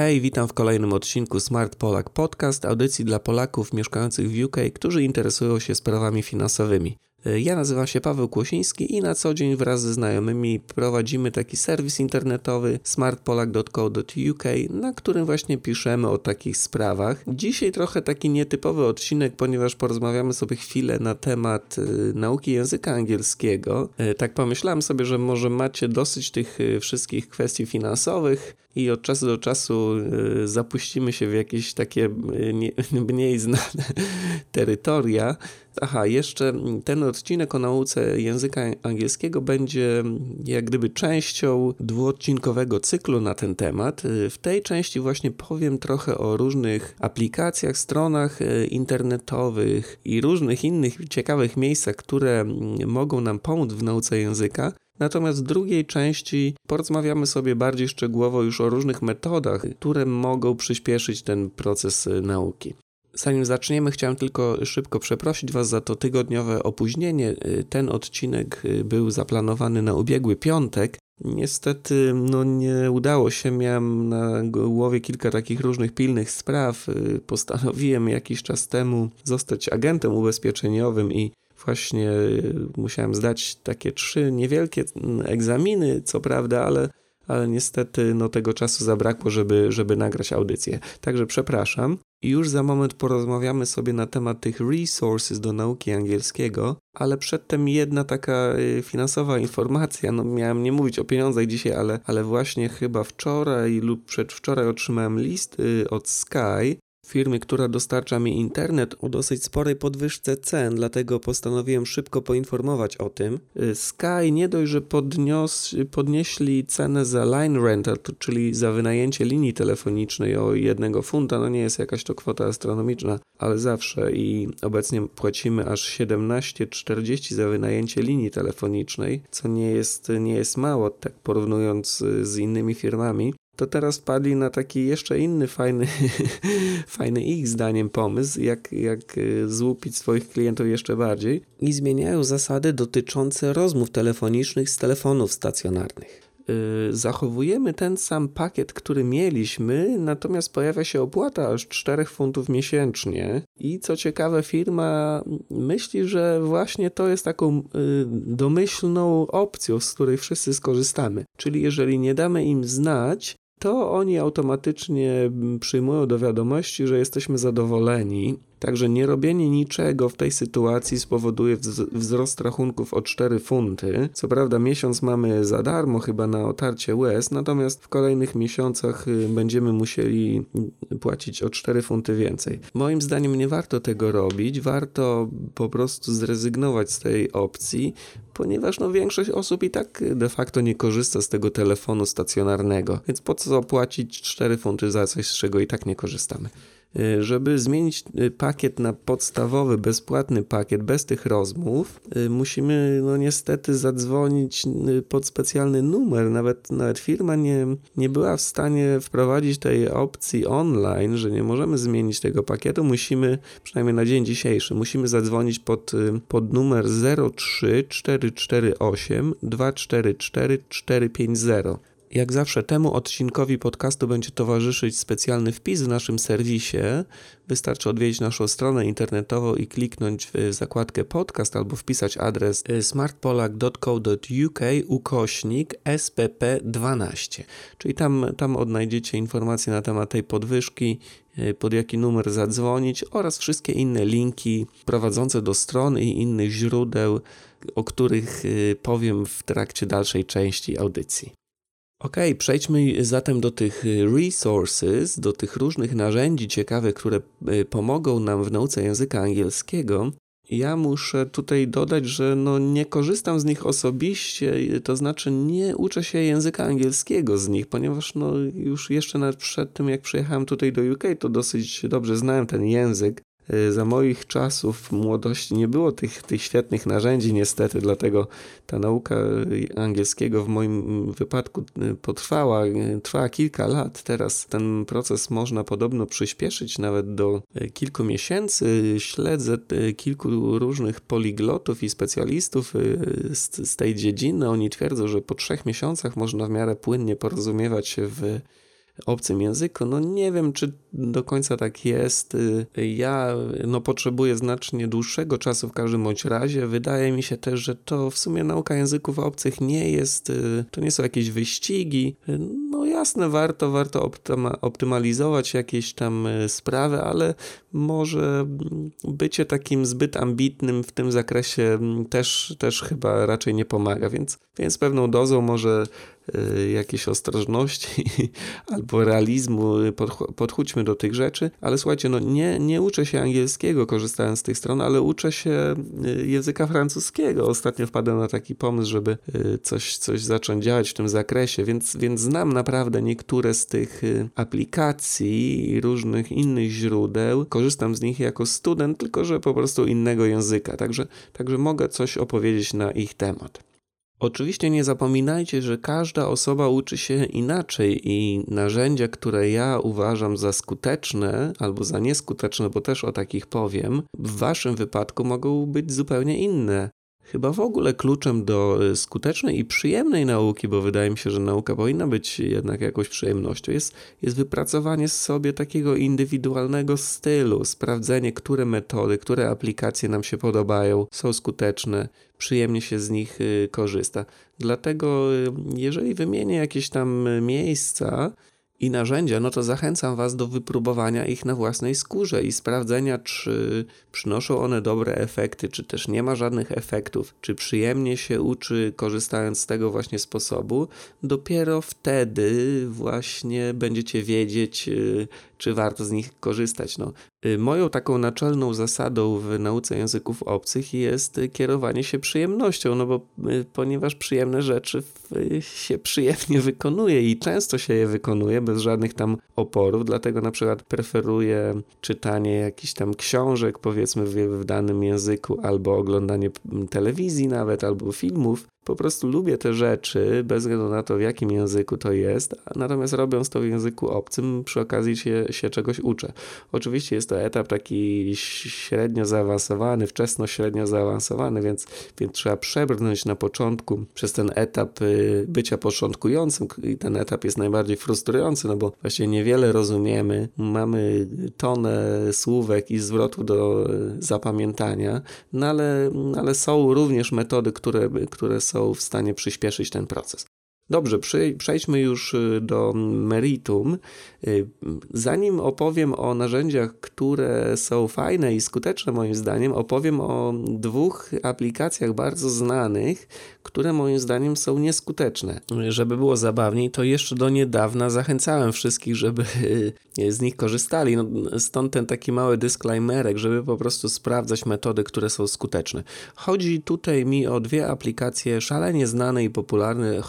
Hej, witam w kolejnym odcinku Smart Polak Podcast, audycji dla Polaków mieszkających w UK, którzy interesują się sprawami finansowymi. E, ja nazywam się Paweł Kłosiński i na co dzień wraz ze znajomymi prowadzimy taki serwis internetowy smartpolak.co.uk, na którym właśnie piszemy o takich sprawach. Dzisiaj trochę taki nietypowy odcinek, ponieważ porozmawiamy sobie chwilę na temat y, nauki języka angielskiego. Y, tak pomyślałem sobie, że może macie dosyć tych wszystkich kwestii finansowych i od czasu do czasu zapuścimy się w jakieś takie mniej znane terytoria. Aha, jeszcze ten odcinek o nauce języka angielskiego będzie jak gdyby częścią dwuodcinkowego cyklu na ten temat. W tej części właśnie powiem trochę o różnych aplikacjach, stronach internetowych i różnych innych ciekawych miejscach, które mogą nam pomóc w nauce języka. Natomiast w drugiej części porozmawiamy sobie bardziej szczegółowo już o różnych metodach, które mogą przyspieszyć ten proces e, nauki. Zanim zaczniemy, chciałem tylko szybko przeprosić Was za to tygodniowe opóźnienie. Ten odcinek był zaplanowany na ubiegły piątek. Niestety no nie udało się, miałem na głowie kilka takich różnych pilnych spraw. Postanowiłem jakiś czas temu zostać agentem ubezpieczeniowym i właśnie musiałem zdać takie trzy niewielkie egzaminy, co prawda, ale ale niestety no, tego czasu zabrakło, żeby, żeby nagrać audycję. Także przepraszam. I już za moment porozmawiamy sobie na temat tych resources do nauki angielskiego, ale przedtem jedna taka y, finansowa informacja. No, miałem nie mówić o pieniądzach dzisiaj, ale, ale właśnie chyba wczoraj lub przedwczoraj otrzymałem list y, od Sky, firmy, która dostarcza mi internet o dosyć sporej podwyżce cen, dlatego postanowiłem szybko poinformować o tym. Sky nie dość, że podnios, podnieśli cenę za line rental, czyli za wynajęcie linii telefonicznej o jednego funta, no nie jest jakaś to kwota astronomiczna, ale zawsze i obecnie płacimy aż 17,40 za wynajęcie linii telefonicznej, co nie jest, nie jest mało, tak porównując z innymi firmami to teraz padli na taki jeszcze inny fajny, fajny ich zdaniem pomysł, jak, jak e, złupić swoich klientów jeszcze bardziej i zmieniają zasady dotyczące rozmów telefonicznych z telefonów stacjonarnych e, zachowujemy ten sam pakiet, który mieliśmy, natomiast pojawia się opłata aż 4 funtów miesięcznie. I co ciekawe, firma myśli, że właśnie to jest taką e, domyślną opcją, z której wszyscy skorzystamy. Czyli jeżeli nie damy im znać, to oni automatycznie przyjmują do wiadomości, że jesteśmy zadowoleni Także nierobienie niczego w tej sytuacji spowoduje wzrost rachunków o 4 funty. Co prawda miesiąc mamy za darmo chyba na otarcie łez, natomiast w kolejnych miesiącach y, będziemy musieli płacić o 4 funty więcej. Moim zdaniem nie warto tego robić, warto po prostu zrezygnować z tej opcji, ponieważ no, większość osób i tak de facto nie korzysta z tego telefonu stacjonarnego, więc po co płacić 4 funty za coś, z czego i tak nie korzystamy. Y, żeby zmienić y, pakiet na podstawowy, bezpłatny pakiet bez tych rozmów, y, musimy no niestety zadzwonić pod specjalny numer. Nawet, nawet firma nie, nie była w stanie wprowadzić tej opcji online, że nie możemy zmienić tego pakietu. Musimy, przynajmniej na dzień dzisiejszy, musimy zadzwonić pod, pod numer 03448 244 450. Jak zawsze temu odcinkowi podcastu będzie towarzyszyć specjalny wpis w naszym serwisie. Wystarczy odwiedzić naszą stronę internetową i kliknąć w zakładkę podcast albo wpisać adres smartpolak.co.uk ukośnik SPP12. Czyli tam, tam odnajdziecie informacje na temat tej podwyżki, pod jaki numer zadzwonić oraz wszystkie inne linki prowadzące do strony i innych źródeł, o których y, powiem w trakcie dalszej części audycji. Ok, przejdźmy zatem do tych resources, do tych różnych narzędzi ciekawych, które y, pomogą nam w nauce języka angielskiego. Ja muszę tutaj dodać, że no nie korzystam z nich osobiście, to znaczy nie uczę się języka angielskiego z nich, ponieważ no już jeszcze przed tym, jak przyjechałem tutaj do UK, to dosyć dobrze znałem ten język. Y, za moich czasów młodości nie było tych, tych świetnych narzędzi, niestety, dlatego ta nauka angielskiego w moim wypadku y, potrwała, y, trwała kilka lat. Teraz ten proces można podobno przyspieszyć nawet do kilku miesięcy. Śledzę kilku różnych poliglotów i specjalistów z, z tej dziedziny. Oni twierdzą, że po trzech miesiącach można w miarę płynnie porozumiewać się w obcym języku. No nie wiem, czy do końca tak jest. Ja no, potrzebuję znacznie dłuższego czasu w każdym bądź razie. Wydaje mi się też, że to w sumie nauka języków obcych nie jest, to nie są jakieś wyścigi. No jasne, warto, warto optymalizować jakieś tam sprawy, ale może bycie takim zbyt ambitnym w tym zakresie też, też chyba raczej nie pomaga, więc, więc pewną dozą może Y, jakiejś ostrożności albo realizmu, podchódźmy do tych rzeczy, ale słuchajcie, no nie, nie uczę się angielskiego korzystając z tych stron, ale uczę się y, języka francuskiego. Ostatnio wpadłem na taki pomysł, żeby y, coś, coś zacząć działać w tym zakresie, więc, więc znam naprawdę niektóre z tych aplikacji i różnych innych źródeł. Korzystam z nich jako student, tylko że po prostu innego języka, także, także mogę coś opowiedzieć na ich temat. Oczywiście nie zapominajcie, że każda osoba uczy się inaczej i narzędzia, które ja uważam za skuteczne albo za nieskuteczne, bo też o takich powiem, w waszym wypadku mogą być zupełnie inne. Chyba w ogóle kluczem do y, skutecznej i przyjemnej nauki, bo wydaje mi się, że nauka powinna być jednak jakąś przyjemnością, jest, jest wypracowanie sobie takiego indywidualnego stylu, sprawdzenie, które metody, które aplikacje nam się podobają, są skuteczne, przyjemnie się z nich y, korzysta. Dlatego, y, jeżeli wymienię jakieś tam miejsca, i narzędzia, no to zachęcam Was do wypróbowania ich na własnej skórze i sprawdzenia, czy przynoszą one dobre efekty, czy też nie ma żadnych efektów, czy przyjemnie się uczy korzystając z tego właśnie sposobu. Dopiero wtedy właśnie będziecie wiedzieć, y, czy warto z nich korzystać. No, y, moją taką naczelną zasadą w nauce języków obcych jest kierowanie się przyjemnością, no bo y, ponieważ przyjemne rzeczy się przyjemnie wykonuje i często się je wykonuje bez żadnych tam oporów, dlatego na przykład preferuję czytanie jakichś tam książek, powiedzmy w, w danym języku, albo oglądanie telewizji nawet, albo filmów, po prostu lubię te rzeczy, bez względu na to, w jakim języku to jest, natomiast robiąc to w języku obcym, przy okazji się, się czegoś uczę. Oczywiście jest to etap taki średnio zaawansowany, wczesno-średnio zaawansowany, więc, więc trzeba przebrnąć na początku przez ten etap y, bycia początkującym i ten etap jest najbardziej frustrujący, no bo właśnie niewiele rozumiemy, mamy tonę słówek i zwrotów do y, zapamiętania, no ale, ale są również metody, które, które są są w stanie przyspieszyć ten proces. Dobrze, przejdźmy już y, do meritum. Y, zanim opowiem o narzędziach, które są fajne i skuteczne moim zdaniem, opowiem o dwóch aplikacjach bardzo znanych, które moim zdaniem są nieskuteczne. Żeby było zabawniej, to jeszcze do niedawna zachęcałem wszystkich, żeby z nich korzystali. No, stąd ten taki mały disclaimerek, żeby po prostu sprawdzać metody, które są skuteczne. Chodzi tutaj mi o dwie aplikacje szalenie znane i popularne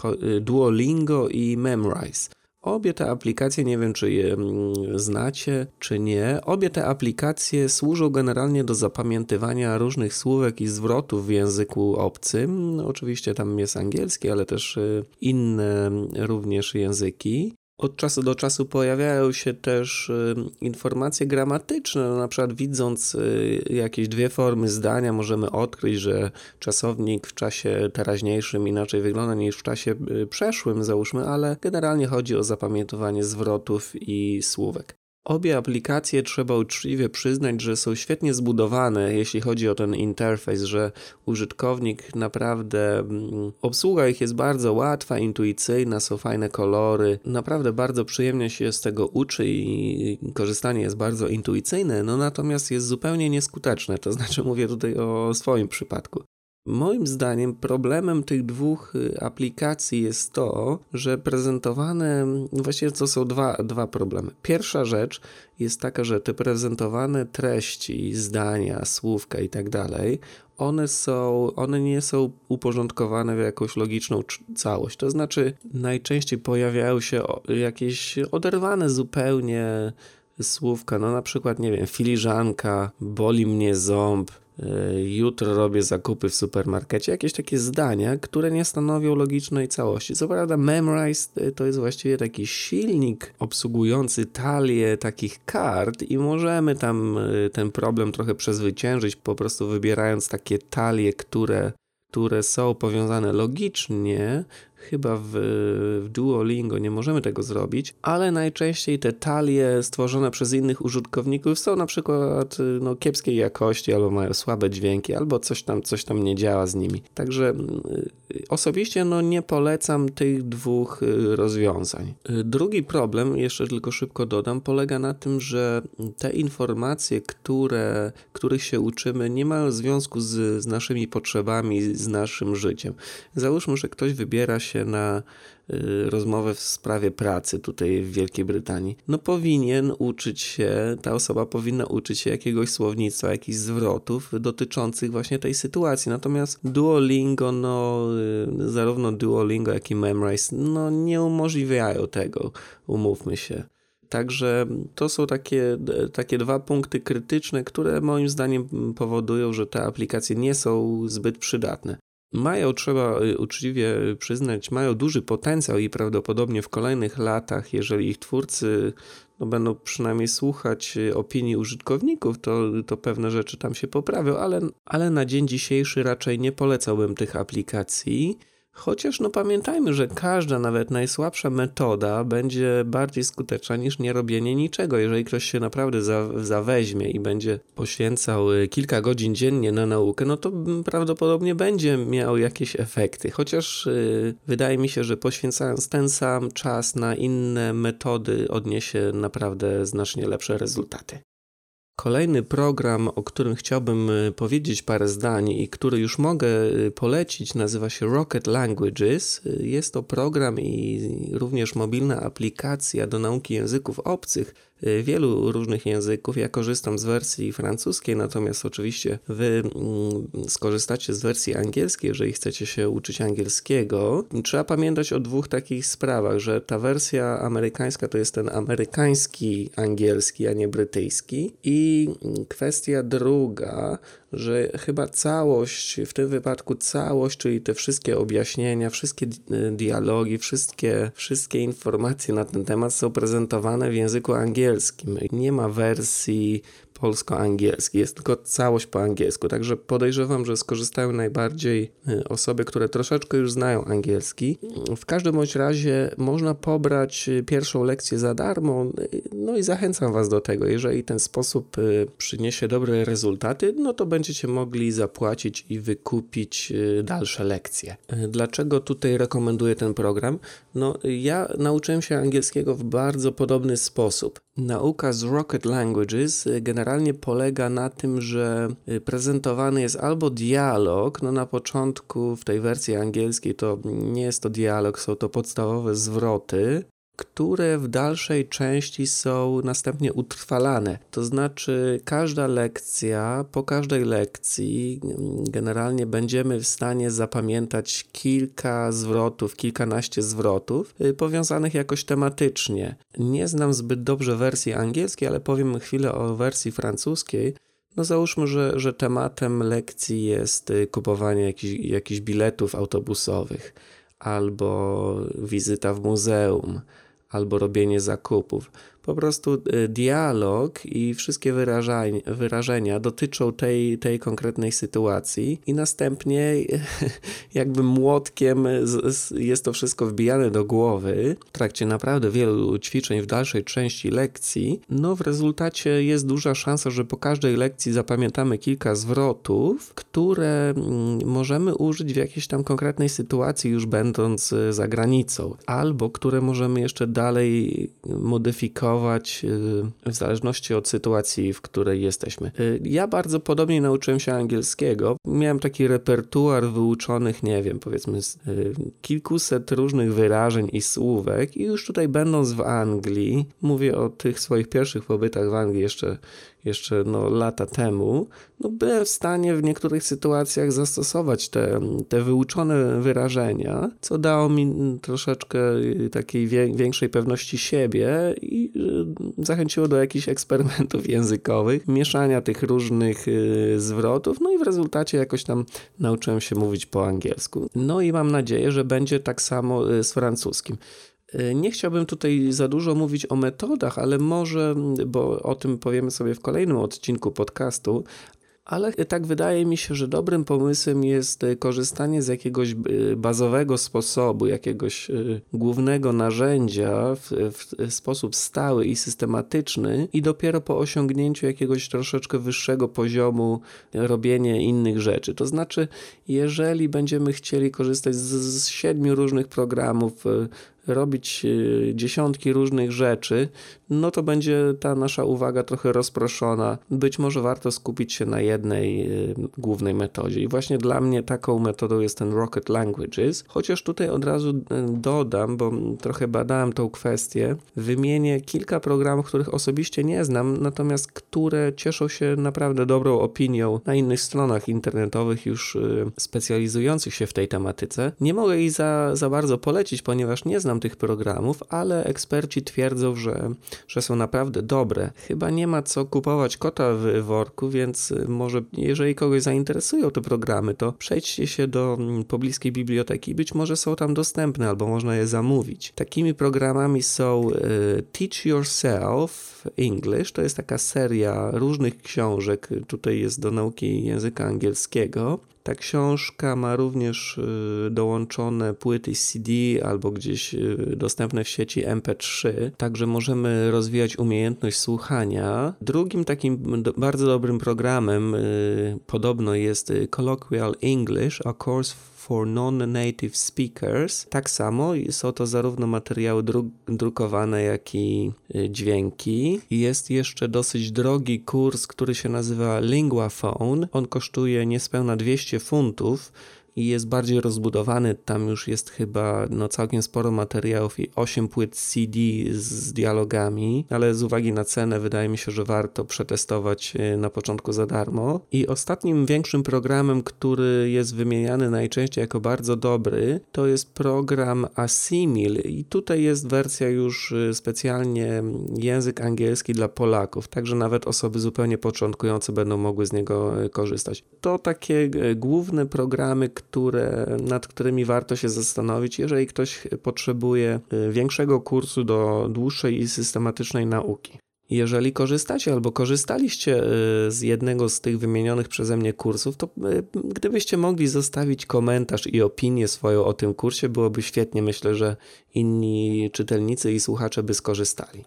Duolingo i Memrise. Obie te aplikacje, nie wiem czy je mm, znacie, czy nie, obie te aplikacje służą generalnie do zapamiętywania różnych słówek i zwrotów w języku obcym. Oczywiście tam jest angielski, ale też y, inne również języki. Od czasu do czasu pojawiają się też y, informacje gramatyczne, no, na przykład widząc y, jakieś dwie formy zdania, możemy odkryć, że czasownik w czasie teraźniejszym inaczej wygląda niż w czasie y, przeszłym, załóżmy, ale generalnie chodzi o zapamiętowanie zwrotów i słówek. Obie aplikacje trzeba uczciwie przyznać, że są świetnie zbudowane, jeśli chodzi o ten interfejs, że użytkownik naprawdę, mm, obsługa ich jest bardzo łatwa, intuicyjna, są fajne kolory, naprawdę bardzo przyjemnie się z tego uczy i korzystanie jest bardzo intuicyjne, no natomiast jest zupełnie nieskuteczne, to znaczy mówię tutaj o swoim przypadku. Moim zdaniem problemem tych dwóch y, aplikacji jest to, że prezentowane, właściwie to są dwa, dwa problemy. Pierwsza rzecz jest taka, że te prezentowane treści, zdania, słówka i tak dalej, one są, one nie są uporządkowane w jakąś logiczną całość. To znaczy, najczęściej pojawiają się jakieś oderwane zupełnie słówka, no na przykład, nie wiem, filiżanka, boli mnie ząb, jutro robię zakupy w supermarkecie, jakieś takie zdania, które nie stanowią logicznej całości. Co prawda, Memrise e, to jest właściwie taki silnik obsługujący talię takich kart i możemy tam e, ten problem trochę przezwyciężyć, po prostu wybierając takie talie, które które są powiązane logicznie, Chyba w, w Duolingo nie możemy tego zrobić, ale najczęściej te talie stworzone przez innych użytkowników są na przykład no, kiepskiej jakości, albo mają słabe dźwięki, albo coś tam, coś tam nie działa z nimi. Także y, osobiście no, nie polecam tych dwóch y, rozwiązań. Drugi problem, jeszcze tylko szybko dodam, polega na tym, że te informacje, które, których się uczymy, nie mają związku z, z naszymi potrzebami, z naszym życiem. Załóżmy, że ktoś wybiera się na y, rozmowę w sprawie pracy tutaj w Wielkiej Brytanii. No powinien uczyć się, ta osoba powinna uczyć się jakiegoś słownictwa, jakichś zwrotów dotyczących właśnie tej sytuacji. Natomiast Duolingo, no y, zarówno Duolingo, jak i Memrise, no nie umożliwiają tego, umówmy się. Także to są takie, takie dwa punkty krytyczne, które moim zdaniem powodują, że te aplikacje nie są zbyt przydatne. Mają, trzeba y, uczciwie przyznać, mają duży potencjał i prawdopodobnie w kolejnych latach, jeżeli ich twórcy no, będą przynajmniej słuchać y, opinii użytkowników, to, to pewne rzeczy tam się poprawią, ale, ale na dzień dzisiejszy raczej nie polecałbym tych aplikacji. Chociaż no pamiętajmy, że każda, nawet najsłabsza metoda będzie bardziej skuteczna niż nie robienie niczego. Jeżeli ktoś się naprawdę za, zaweźmie i będzie poświęcał y, kilka godzin dziennie na naukę, no to prawdopodobnie będzie miał jakieś efekty. Chociaż yy, wydaje mi się, że poświęcając ten sam czas na inne metody, odniesie naprawdę znacznie lepsze rezultaty. Kolejny program, o którym chciałbym y, powiedzieć parę zdań i który już mogę y, polecić, nazywa się Rocket Languages. Y, jest to program i również mobilna aplikacja do nauki języków obcych wielu różnych języków. Ja korzystam z wersji francuskiej, natomiast oczywiście wy mm, skorzystacie z wersji angielskiej, jeżeli chcecie się uczyć angielskiego. Trzeba pamiętać o dwóch takich sprawach, że ta wersja amerykańska to jest ten amerykański angielski, a nie brytyjski. I kwestia druga, że chyba całość, w tym wypadku całość, czyli te wszystkie objaśnienia, wszystkie dialogi, wszystkie, wszystkie informacje na ten temat są prezentowane w języku angielskim. Nie ma wersji polsko-angielski, jest tylko całość po angielsku. Także podejrzewam, że skorzystają najbardziej y, osoby, które troszeczkę już znają angielski. W każdym bądź razie można pobrać y, pierwszą lekcję za darmo, y, no i zachęcam Was do tego. Jeżeli ten sposób przyniesie dobre rezultaty, no to będziecie mogli zapłacić i wykupić dalsze lekcje. Dlaczego tutaj rekomenduję ten program? No, ja nauczyłem się angielskiego w bardzo podobny sposób. Nauka z Rocket Languages generalnie polega na tym, że prezentowany jest albo dialog, no na początku w tej wersji angielskiej to nie jest to dialog, są to podstawowe zwroty, które w dalszej części są następnie utrwalane. To znaczy, każda lekcja, po każdej lekcji, generalnie będziemy w stanie zapamiętać kilka zwrotów, kilkanaście zwrotów, y, powiązanych jakoś tematycznie. Nie znam zbyt dobrze wersji angielskiej, ale powiem chwilę o wersji francuskiej. No załóżmy, że, że tematem lekcji jest y, kupowanie jakichś, jakichś biletów autobusowych albo wizyta w muzeum albo robienie zakupów. Po prostu y, dialog i wszystkie wyrażenia dotyczą tej, tej konkretnej sytuacji, i następnie, jakby młotkiem, jest to wszystko wbijane do głowy w trakcie naprawdę wielu ćwiczeń w dalszej części lekcji. No, w rezultacie jest duża szansa, że po każdej lekcji zapamiętamy kilka zwrotów, które mm, możemy użyć w jakiejś tam konkretnej sytuacji, już będąc za granicą, albo które możemy jeszcze dalej modyfikować Y, w zależności od sytuacji, w której jesteśmy. Y, ja bardzo podobnie nauczyłem się angielskiego. Miałem taki repertuar wyuczonych, nie wiem, powiedzmy z y, kilkuset różnych wyrażeń i słówek i już tutaj będąc w Anglii, mówię o tych swoich pierwszych pobytach w Anglii jeszcze jeszcze no, lata temu, no, byłem w stanie w niektórych sytuacjach zastosować te, te wyuczone wyrażenia, co dało mi troszeczkę takiej większej pewności siebie i zachęciło do jakichś eksperymentów językowych, mieszania tych różnych y, zwrotów, no i w rezultacie jakoś tam nauczyłem się mówić po angielsku. No i mam nadzieję, że będzie tak samo y, z francuskim. Y, nie chciałbym tutaj za dużo mówić o metodach, ale może, bo o tym powiemy sobie w kolejnym odcinku podcastu, ale tak wydaje mi się, że dobrym pomysłem jest korzystanie z jakiegoś bazowego sposobu, jakiegoś głównego narzędzia w, w sposób stały i systematyczny i dopiero po osiągnięciu jakiegoś troszeczkę wyższego poziomu robienie innych rzeczy. To znaczy, jeżeli będziemy chcieli korzystać z, z siedmiu różnych programów, robić e, dziesiątki różnych rzeczy, no to będzie ta nasza uwaga trochę rozproszona. Być może warto skupić się na jednej e, głównej metodzie. I właśnie dla mnie taką metodą jest ten Rocket Languages. Chociaż tutaj od razu e, dodam, bo trochę badałem tą kwestię, wymienię kilka programów, których osobiście nie znam, natomiast które cieszą się naprawdę dobrą opinią na innych stronach internetowych już specjalizujących się w tej tematyce. Nie mogę jej za, za bardzo polecić, ponieważ nie znam znam tych programów, ale eksperci twierdzą, że, że są naprawdę dobre. Chyba nie ma co kupować kota w worku, więc może jeżeli kogoś zainteresują te programy, to przejdźcie się do mm, pobliskiej biblioteki. Być może są tam dostępne albo można je zamówić. Takimi programami są e, Teach Yourself English, to jest taka seria różnych książek. Tutaj jest do nauki języka angielskiego. Ta książka ma również y, dołączone płyty CD albo gdzieś y, dostępne w sieci MP3, także możemy rozwijać umiejętność słuchania. Drugim takim bardzo dobrym programem y, podobno jest Colloquial English, a course for non-native speakers. Tak samo są to zarówno materiały dru drukowane, jak i y, dźwięki. Jest jeszcze dosyć drogi kurs, który się nazywa LinguaPhone. On kosztuje niespełna 200 funtów i jest bardziej rozbudowany. Tam już jest chyba no, całkiem sporo materiałów i 8 płyt CD z dialogami, ale z uwagi na cenę wydaje mi się, że warto przetestować e, na początku za darmo. I ostatnim większym programem, który jest wymieniany najczęściej jako bardzo dobry, to jest program Asimil i tutaj jest wersja już e, specjalnie język angielski dla Polaków, także nawet osoby zupełnie początkujące będą mogły z niego e, korzystać. To takie główne programy, które, nad którymi warto się zastanowić, jeżeli ktoś potrzebuje y, większego kursu do dłuższej i systematycznej nauki. Jeżeli korzystacie albo korzystaliście y, z jednego z tych wymienionych przeze mnie kursów, to y, gdybyście mogli zostawić komentarz i opinię swoją o tym kursie, byłoby świetnie. Myślę, że inni czytelnicy i słuchacze by skorzystali.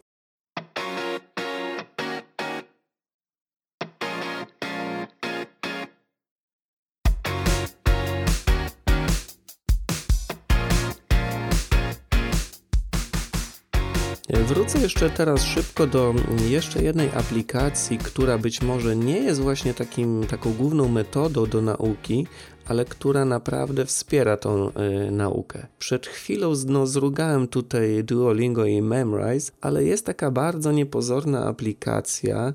Wrócę jeszcze teraz szybko do jeszcze jednej aplikacji, która być może nie jest właśnie takim, taką główną metodą do nauki, ale która naprawdę wspiera tą y, naukę. Przed chwilą no, zrugałem tutaj Duolingo i Memrise, ale jest taka bardzo niepozorna aplikacja,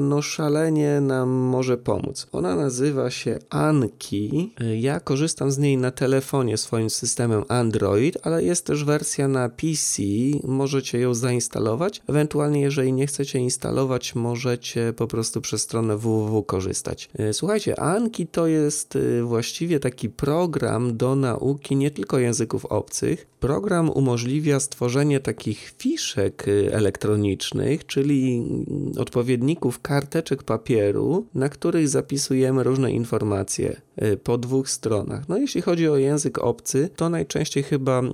no szalenie nam może pomóc. Ona nazywa się Anki. Ja korzystam z niej na telefonie swoim systemem Android, ale jest też wersja na PC. Możecie ją zainstalować. Ewentualnie, jeżeli nie chcecie instalować, możecie po prostu przez stronę www korzystać. E, słuchajcie, Anki to jest e, właściwie taki program do nauki nie tylko języków obcych. Program umożliwia stworzenie takich fiszek e, elektronicznych, czyli odpowiednio odpowiedników karteczek papieru, na których zapisujemy różne informacje y, po dwóch stronach. No jeśli chodzi o język obcy, to najczęściej chyba y,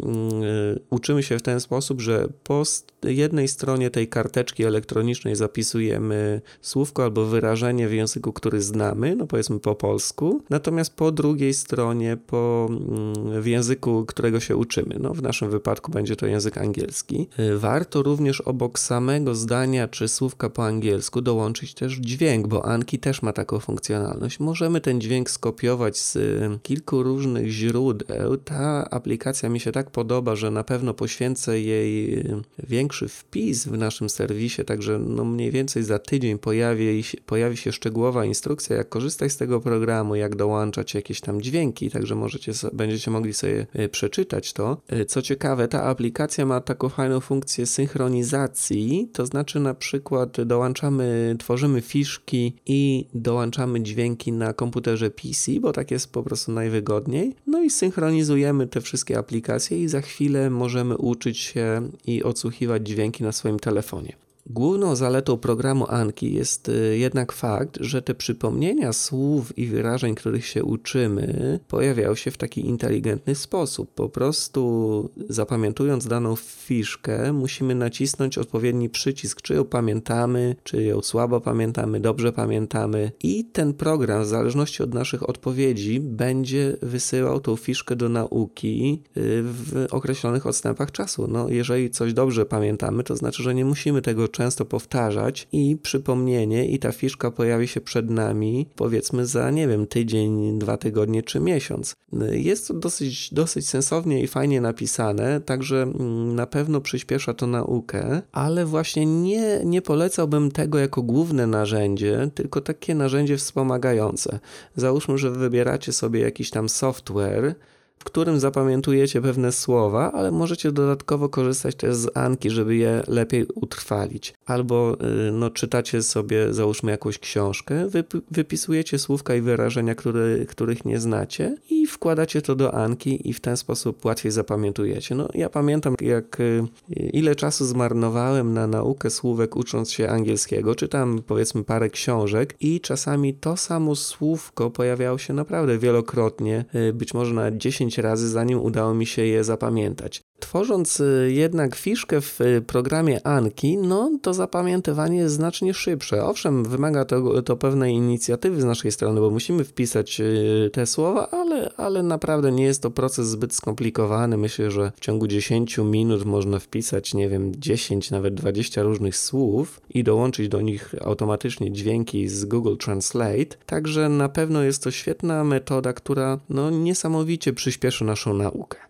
uczymy się w ten sposób, że po jednej stronie tej karteczki elektronicznej zapisujemy słówko albo wyrażenie w języku, który znamy, no powiedzmy po polsku, natomiast po drugiej stronie po, mm, w języku, którego się uczymy. No w naszym wypadku będzie to język angielski. Y, warto również obok samego zdania czy słówka po angielsku dołączyć też dźwięk, bo Anki też ma taką funkcjonalność. Możemy ten dźwięk skopiować z kilku różnych źródeł. Ta aplikacja mi się tak podoba, że na pewno poświęcę jej większy wpis w naszym serwisie, także no mniej więcej za tydzień pojawi, pojawi się szczegółowa instrukcja, jak korzystać z tego programu, jak dołączać jakieś tam dźwięki, także możecie, będziecie mogli sobie y, przeczytać to. Co ciekawe, ta aplikacja ma taką fajną funkcję synchronizacji, to znaczy na przykład dołączamy tworzymy fiszki i dołączamy dźwięki na komputerze PC, bo tak jest po prostu najwygodniej. No i synchronizujemy te wszystkie aplikacje i za chwilę możemy uczyć się i odsłuchiwać dźwięki na swoim telefonie. Główną zaletą programu Anki jest y, jednak fakt, że te przypomnienia słów i wyrażeń, których się uczymy, pojawiają się w taki inteligentny sposób. Po prostu zapamiętując daną fiszkę, musimy nacisnąć odpowiedni przycisk, czy ją pamiętamy, czy ją słabo pamiętamy, dobrze pamiętamy. I ten program, w zależności od naszych odpowiedzi, będzie wysyłał tą fiszkę do nauki y, w określonych odstępach czasu. No, jeżeli coś dobrze pamiętamy, to znaczy, że nie musimy tego często powtarzać i przypomnienie i ta fiszka pojawi się przed nami powiedzmy za, nie wiem, tydzień, dwa tygodnie czy miesiąc. Jest to dosyć, dosyć sensownie i fajnie napisane, także mm, na pewno przyspiesza to naukę, ale właśnie nie, nie polecałbym tego jako główne narzędzie, tylko takie narzędzie wspomagające. Załóżmy, że wybieracie sobie jakiś tam software, w którym zapamiętujecie pewne słowa, ale możecie dodatkowo korzystać też z Anki, żeby je lepiej utrwalić. Albo y, no, czytacie sobie, załóżmy, jakąś książkę, wypisujecie słówka i wyrażenia, które, których nie znacie i wkładacie to do Anki i w ten sposób łatwiej zapamiętujecie. No, ja pamiętam, jak y, ile czasu zmarnowałem na naukę słówek ucząc się angielskiego. Czytam, powiedzmy, parę książek i czasami to samo słówko pojawiało się naprawdę wielokrotnie, y, być może na 10 10 razy, zanim udało mi się je zapamiętać. Tworząc y, jednak fiszkę w y, programie Anki, no to zapamiętywanie jest znacznie szybsze. Owszem, wymaga to, to pewnej inicjatywy z naszej strony, bo musimy wpisać y, te słowa, ale, ale naprawdę nie jest to proces zbyt skomplikowany. Myślę, że w ciągu 10 minut można wpisać, nie wiem, 10, nawet 20 różnych słów i dołączyć do nich automatycznie dźwięki z Google Translate. Także na pewno jest to świetna metoda, która no, niesamowicie przyspieszy naszą naukę.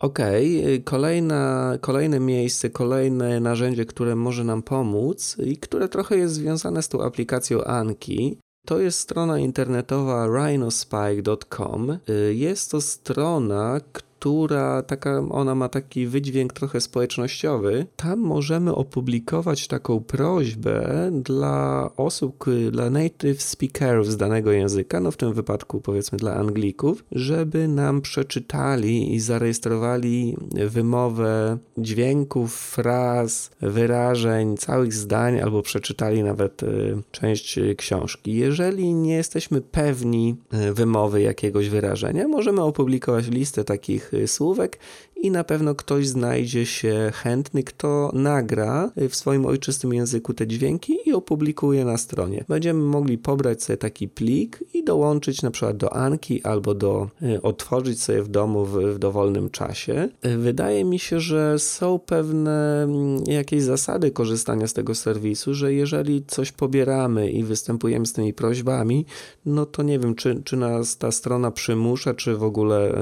Okej, okay. kolejne miejsce, kolejne narzędzie, które może nam pomóc i które trochę jest związane z tą aplikacją Anki, to jest strona internetowa rhinospike.com. Jest to strona, która która taka, ona ma taki wydźwięk trochę społecznościowy. Tam możemy opublikować taką prośbę dla osób, dla native speakerów z danego języka, no w tym wypadku powiedzmy dla Anglików, żeby nam przeczytali i zarejestrowali wymowę dźwięków, fraz, wyrażeń, całych zdań, albo przeczytali nawet y, część książki. Jeżeli nie jesteśmy pewni y, wymowy jakiegoś wyrażenia, możemy opublikować listę takich słówek i na pewno ktoś znajdzie się chętny, kto nagra w swoim ojczystym języku te dźwięki i opublikuje na stronie. Będziemy mogli pobrać sobie taki plik i dołączyć na przykład do Anki albo do y, otworzyć sobie w domu w, w dowolnym czasie. Y, wydaje mi się, że są pewne mm, jakieś zasady korzystania z tego serwisu, że jeżeli coś pobieramy i występujemy z tymi prośbami, no to nie wiem, czy, czy nas ta strona przymusza, czy w ogóle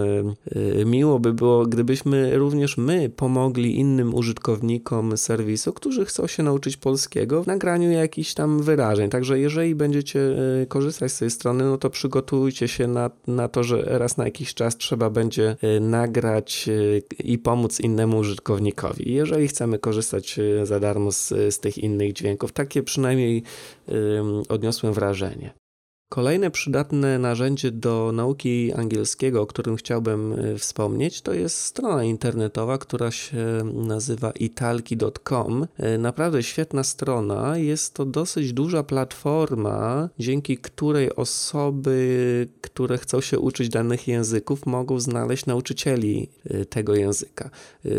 y, miło by było, gdybyśmy również my pomogli innym użytkownikom serwisu, którzy chcą się nauczyć polskiego w nagraniu jakichś tam wyrażeń. Także jeżeli będziecie e, korzystać z tej strony, no to przygotujcie się na, na to, że raz na jakiś czas trzeba będzie e, nagrać e, i pomóc innemu użytkownikowi. Jeżeli chcemy korzystać za darmo z, z tych innych dźwięków, takie przynajmniej odniosłem wrażenie. Kolejne przydatne narzędzie do nauki angielskiego, o którym chciałbym y, wspomnieć, to jest strona internetowa, która się nazywa italki.com. Y, naprawdę świetna strona. Jest to dosyć duża platforma, dzięki której osoby, które chcą się uczyć danych języków, mogą znaleźć nauczycieli y, tego języka.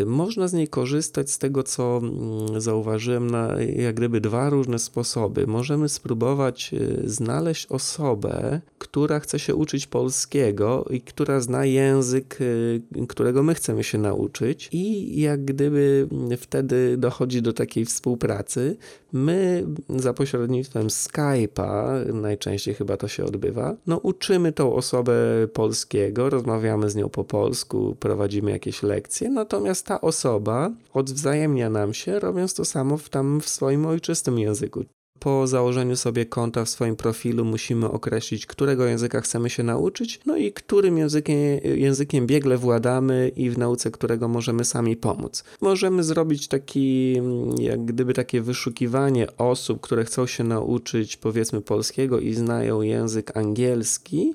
Można z niej korzystać z tego, co mm, zauważyłem, na jak gdyby dwa różne sposoby. Możemy spróbować znaleźć osobę, osobę, która chce się uczyć polskiego i która zna język, y, którego my chcemy się nauczyć, i jak gdyby wtedy dochodzi do takiej współpracy. My za pośrednictwem Skype'a, najczęściej chyba to się odbywa, no uczymy tą osobę polskiego, rozmawiamy z nią po polsku, prowadzimy jakieś lekcje, natomiast ta osoba odwzajemnia nam się, robiąc to samo w, tam w swoim ojczystym języku po założeniu sobie konta w swoim profilu musimy określić, którego języka chcemy się nauczyć, no i którym językiem, językiem biegle władamy i w nauce którego możemy sami pomóc. Możemy zrobić taki, jak gdyby takie wyszukiwanie osób, które chcą się nauczyć powiedzmy polskiego i znają język angielski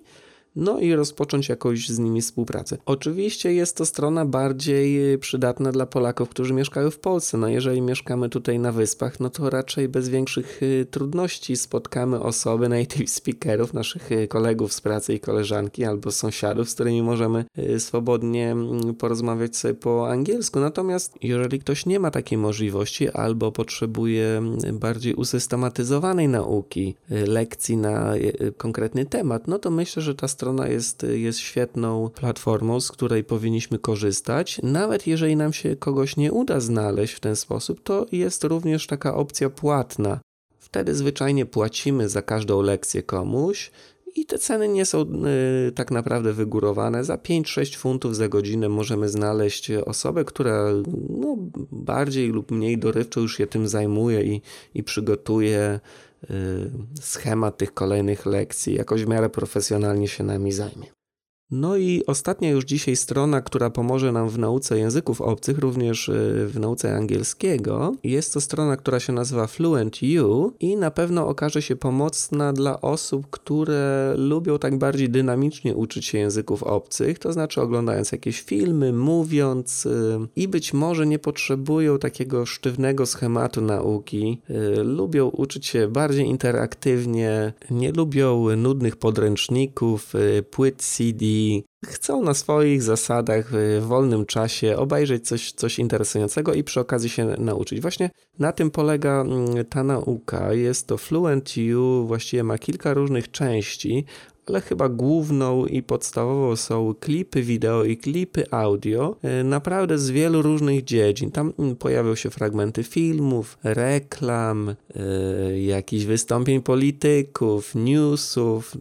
no i rozpocząć jakoś z nimi współpracę. Oczywiście jest to strona bardziej przydatna dla Polaków, którzy mieszkają w Polsce. No jeżeli mieszkamy tutaj na wyspach, no to raczej bez większych y, trudności spotkamy osoby, native speakerów, naszych y, kolegów z pracy i koleżanki albo sąsiadów, z którymi możemy y, swobodnie mm, porozmawiać sobie po angielsku. Natomiast jeżeli ktoś nie ma takiej możliwości albo potrzebuje mm, bardziej usystematyzowanej nauki, lekcji na konkretny temat, no to myślę, że ta strona jest, jest świetną platformą, z której powinniśmy korzystać. Nawet jeżeli nam się kogoś nie uda znaleźć w ten sposób, to jest również taka opcja płatna. Wtedy zwyczajnie płacimy za każdą lekcję komuś. I te ceny nie są y, tak naprawdę wygórowane. Za 5-6 funtów za godzinę możemy znaleźć osobę, która no, bardziej lub mniej dorywczo już się tym zajmuje i, i przygotuje Y, schemat tych kolejnych lekcji, jakoś w miarę profesjonalnie się nami zajmie. No i ostatnia już dzisiaj strona, która pomoże nam w nauce języków obcych, również y, w nauce angielskiego. Jest to strona, która się nazywa Fluent U i na pewno okaże się pomocna dla osób, które lubią tak bardziej dynamicznie uczyć się języków obcych, to znaczy oglądając jakieś filmy, mówiąc y, i być może nie potrzebują takiego sztywnego schematu nauki. Y, lubią uczyć się bardziej interaktywnie, nie lubią nudnych podręczników, płyt CD chcą na swoich zasadach w wolnym czasie obejrzeć coś, coś interesującego i przy okazji się nauczyć. Właśnie na tym polega mm, ta nauka. Jest to Fluent U, właściwie ma kilka różnych części ale chyba główną i podstawową są klipy wideo i klipy audio, e, naprawdę z wielu różnych dziedzin. Tam mm, pojawią się fragmenty filmów, reklam, e, jakichś wystąpień polityków, newsów,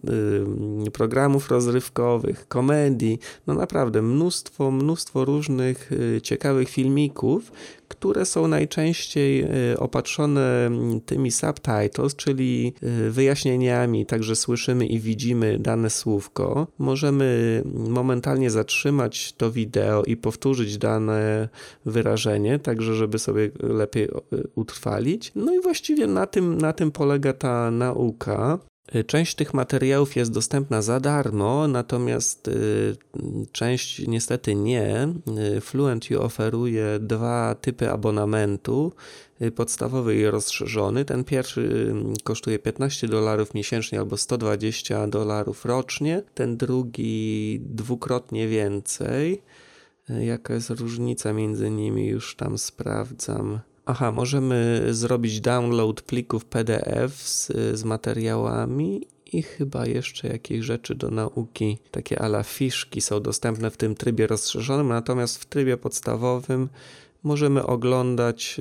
e, programów rozrywkowych, komedii. No naprawdę mnóstwo, mnóstwo różnych ciekawych filmików, które są najczęściej e, opatrzone mm, tymi subtitles, czyli e, wyjaśnieniami, także słyszymy i widzimy dane słówko. Możemy momentalnie zatrzymać to wideo i powtórzyć dane wyrażenie, także żeby sobie lepiej e, utrwalić. No i właściwie na tym, na tym polega ta nauka. Y, część tych materiałów jest dostępna za darmo, natomiast y, część niestety nie. Y, FluentU oferuje dwa typy abonamentu, podstawowy i rozszerzony. Ten pierwszy kosztuje 15 dolarów miesięcznie albo 120 dolarów rocznie, ten drugi dwukrotnie więcej. Jaka jest różnica między nimi? Już tam sprawdzam. Aha, możemy zrobić download plików PDF z, z materiałami i chyba jeszcze jakieś rzeczy do nauki, takie ala fiszki są dostępne w tym trybie rozszerzonym, natomiast w trybie podstawowym możemy oglądać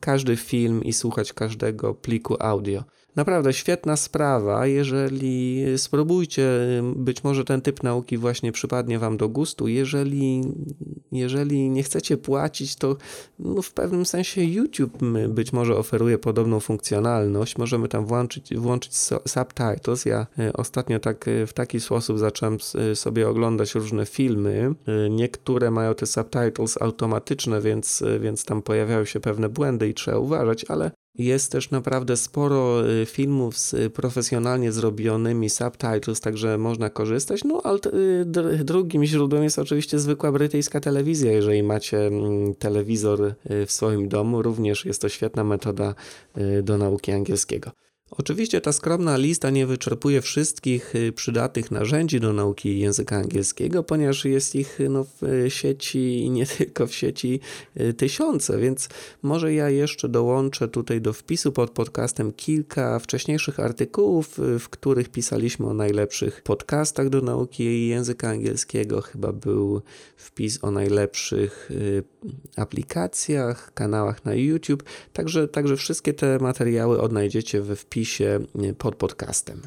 każdy film i słuchać każdego pliku audio. Naprawdę świetna sprawa. Jeżeli spróbujcie, być może ten typ nauki właśnie przypadnie Wam do gustu. Jeżeli, jeżeli nie chcecie płacić, to no w pewnym sensie YouTube być może oferuje podobną funkcjonalność. Możemy tam włączyć, włączyć subtitles. Ja e, ostatnio tak e, w taki sposób zacząłem sobie oglądać różne filmy. E, niektóre mają te subtitles automatyczne, więc, więc tam pojawiają się pewne błędy i trzeba uważać, ale jest też naprawdę sporo y, filmów z profesjonalnie zrobionymi subtitles, także można korzystać. No, ale y, drugim źródłem jest oczywiście zwykła brytyjska telewizja. Jeżeli macie mm, telewizor y, w swoim domu, również jest to świetna metoda do nauki angielskiego. Oczywiście ta skromna lista nie wyczerpuje wszystkich y, przydatnych narzędzi do nauki języka angielskiego, ponieważ jest ich no, w y, sieci i nie tylko w sieci y, tysiące, więc może ja jeszcze dołączę tutaj do wpisu pod podcastem kilka wcześniejszych artykułów, w których pisaliśmy o najlepszych podcastach do nauki języka angielskiego. Chyba był wpis o najlepszych aplikacjach, kanałach na YouTube, także, także wszystkie te materiały odnajdziecie we wpisie opisie y, pod podcastem.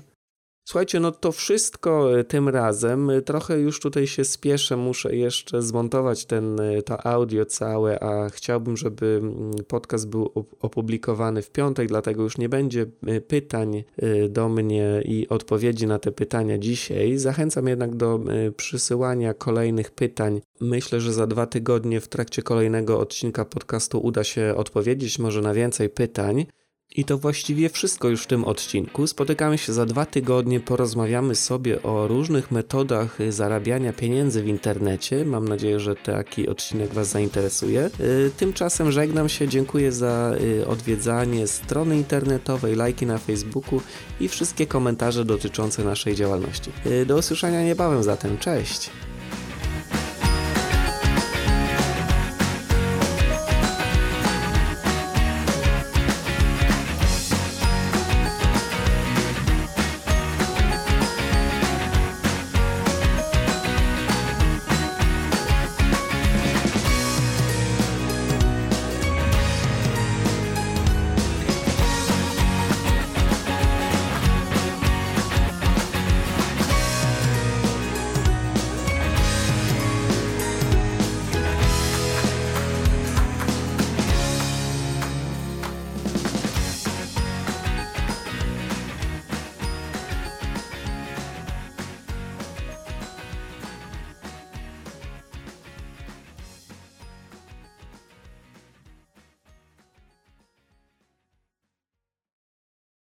Słuchajcie, no to wszystko y, tym razem. Y, trochę już tutaj się spieszę, muszę jeszcze zmontować ten, to audio całe, a chciałbym, żeby mm, podcast był opublikowany w piątek, dlatego już nie będzie pytań do mnie i odpowiedzi na te pytania dzisiaj. Zachęcam jednak do przysyłania kolejnych pytań. Myślę, że za dwa tygodnie w trakcie kolejnego odcinka podcastu uda się odpowiedzieć może na więcej pytań. I to właściwie wszystko już w tym odcinku. Spotykamy się za dwa tygodnie, porozmawiamy sobie o różnych metodach zarabiania pieniędzy w internecie. Mam nadzieję, że taki odcinek Was zainteresuje. Y, tymczasem żegnam się, dziękuję za y, odwiedzanie strony internetowej, lajki na Facebooku i wszystkie komentarze dotyczące naszej działalności. Y, do usłyszenia niebawem zatem, cześć!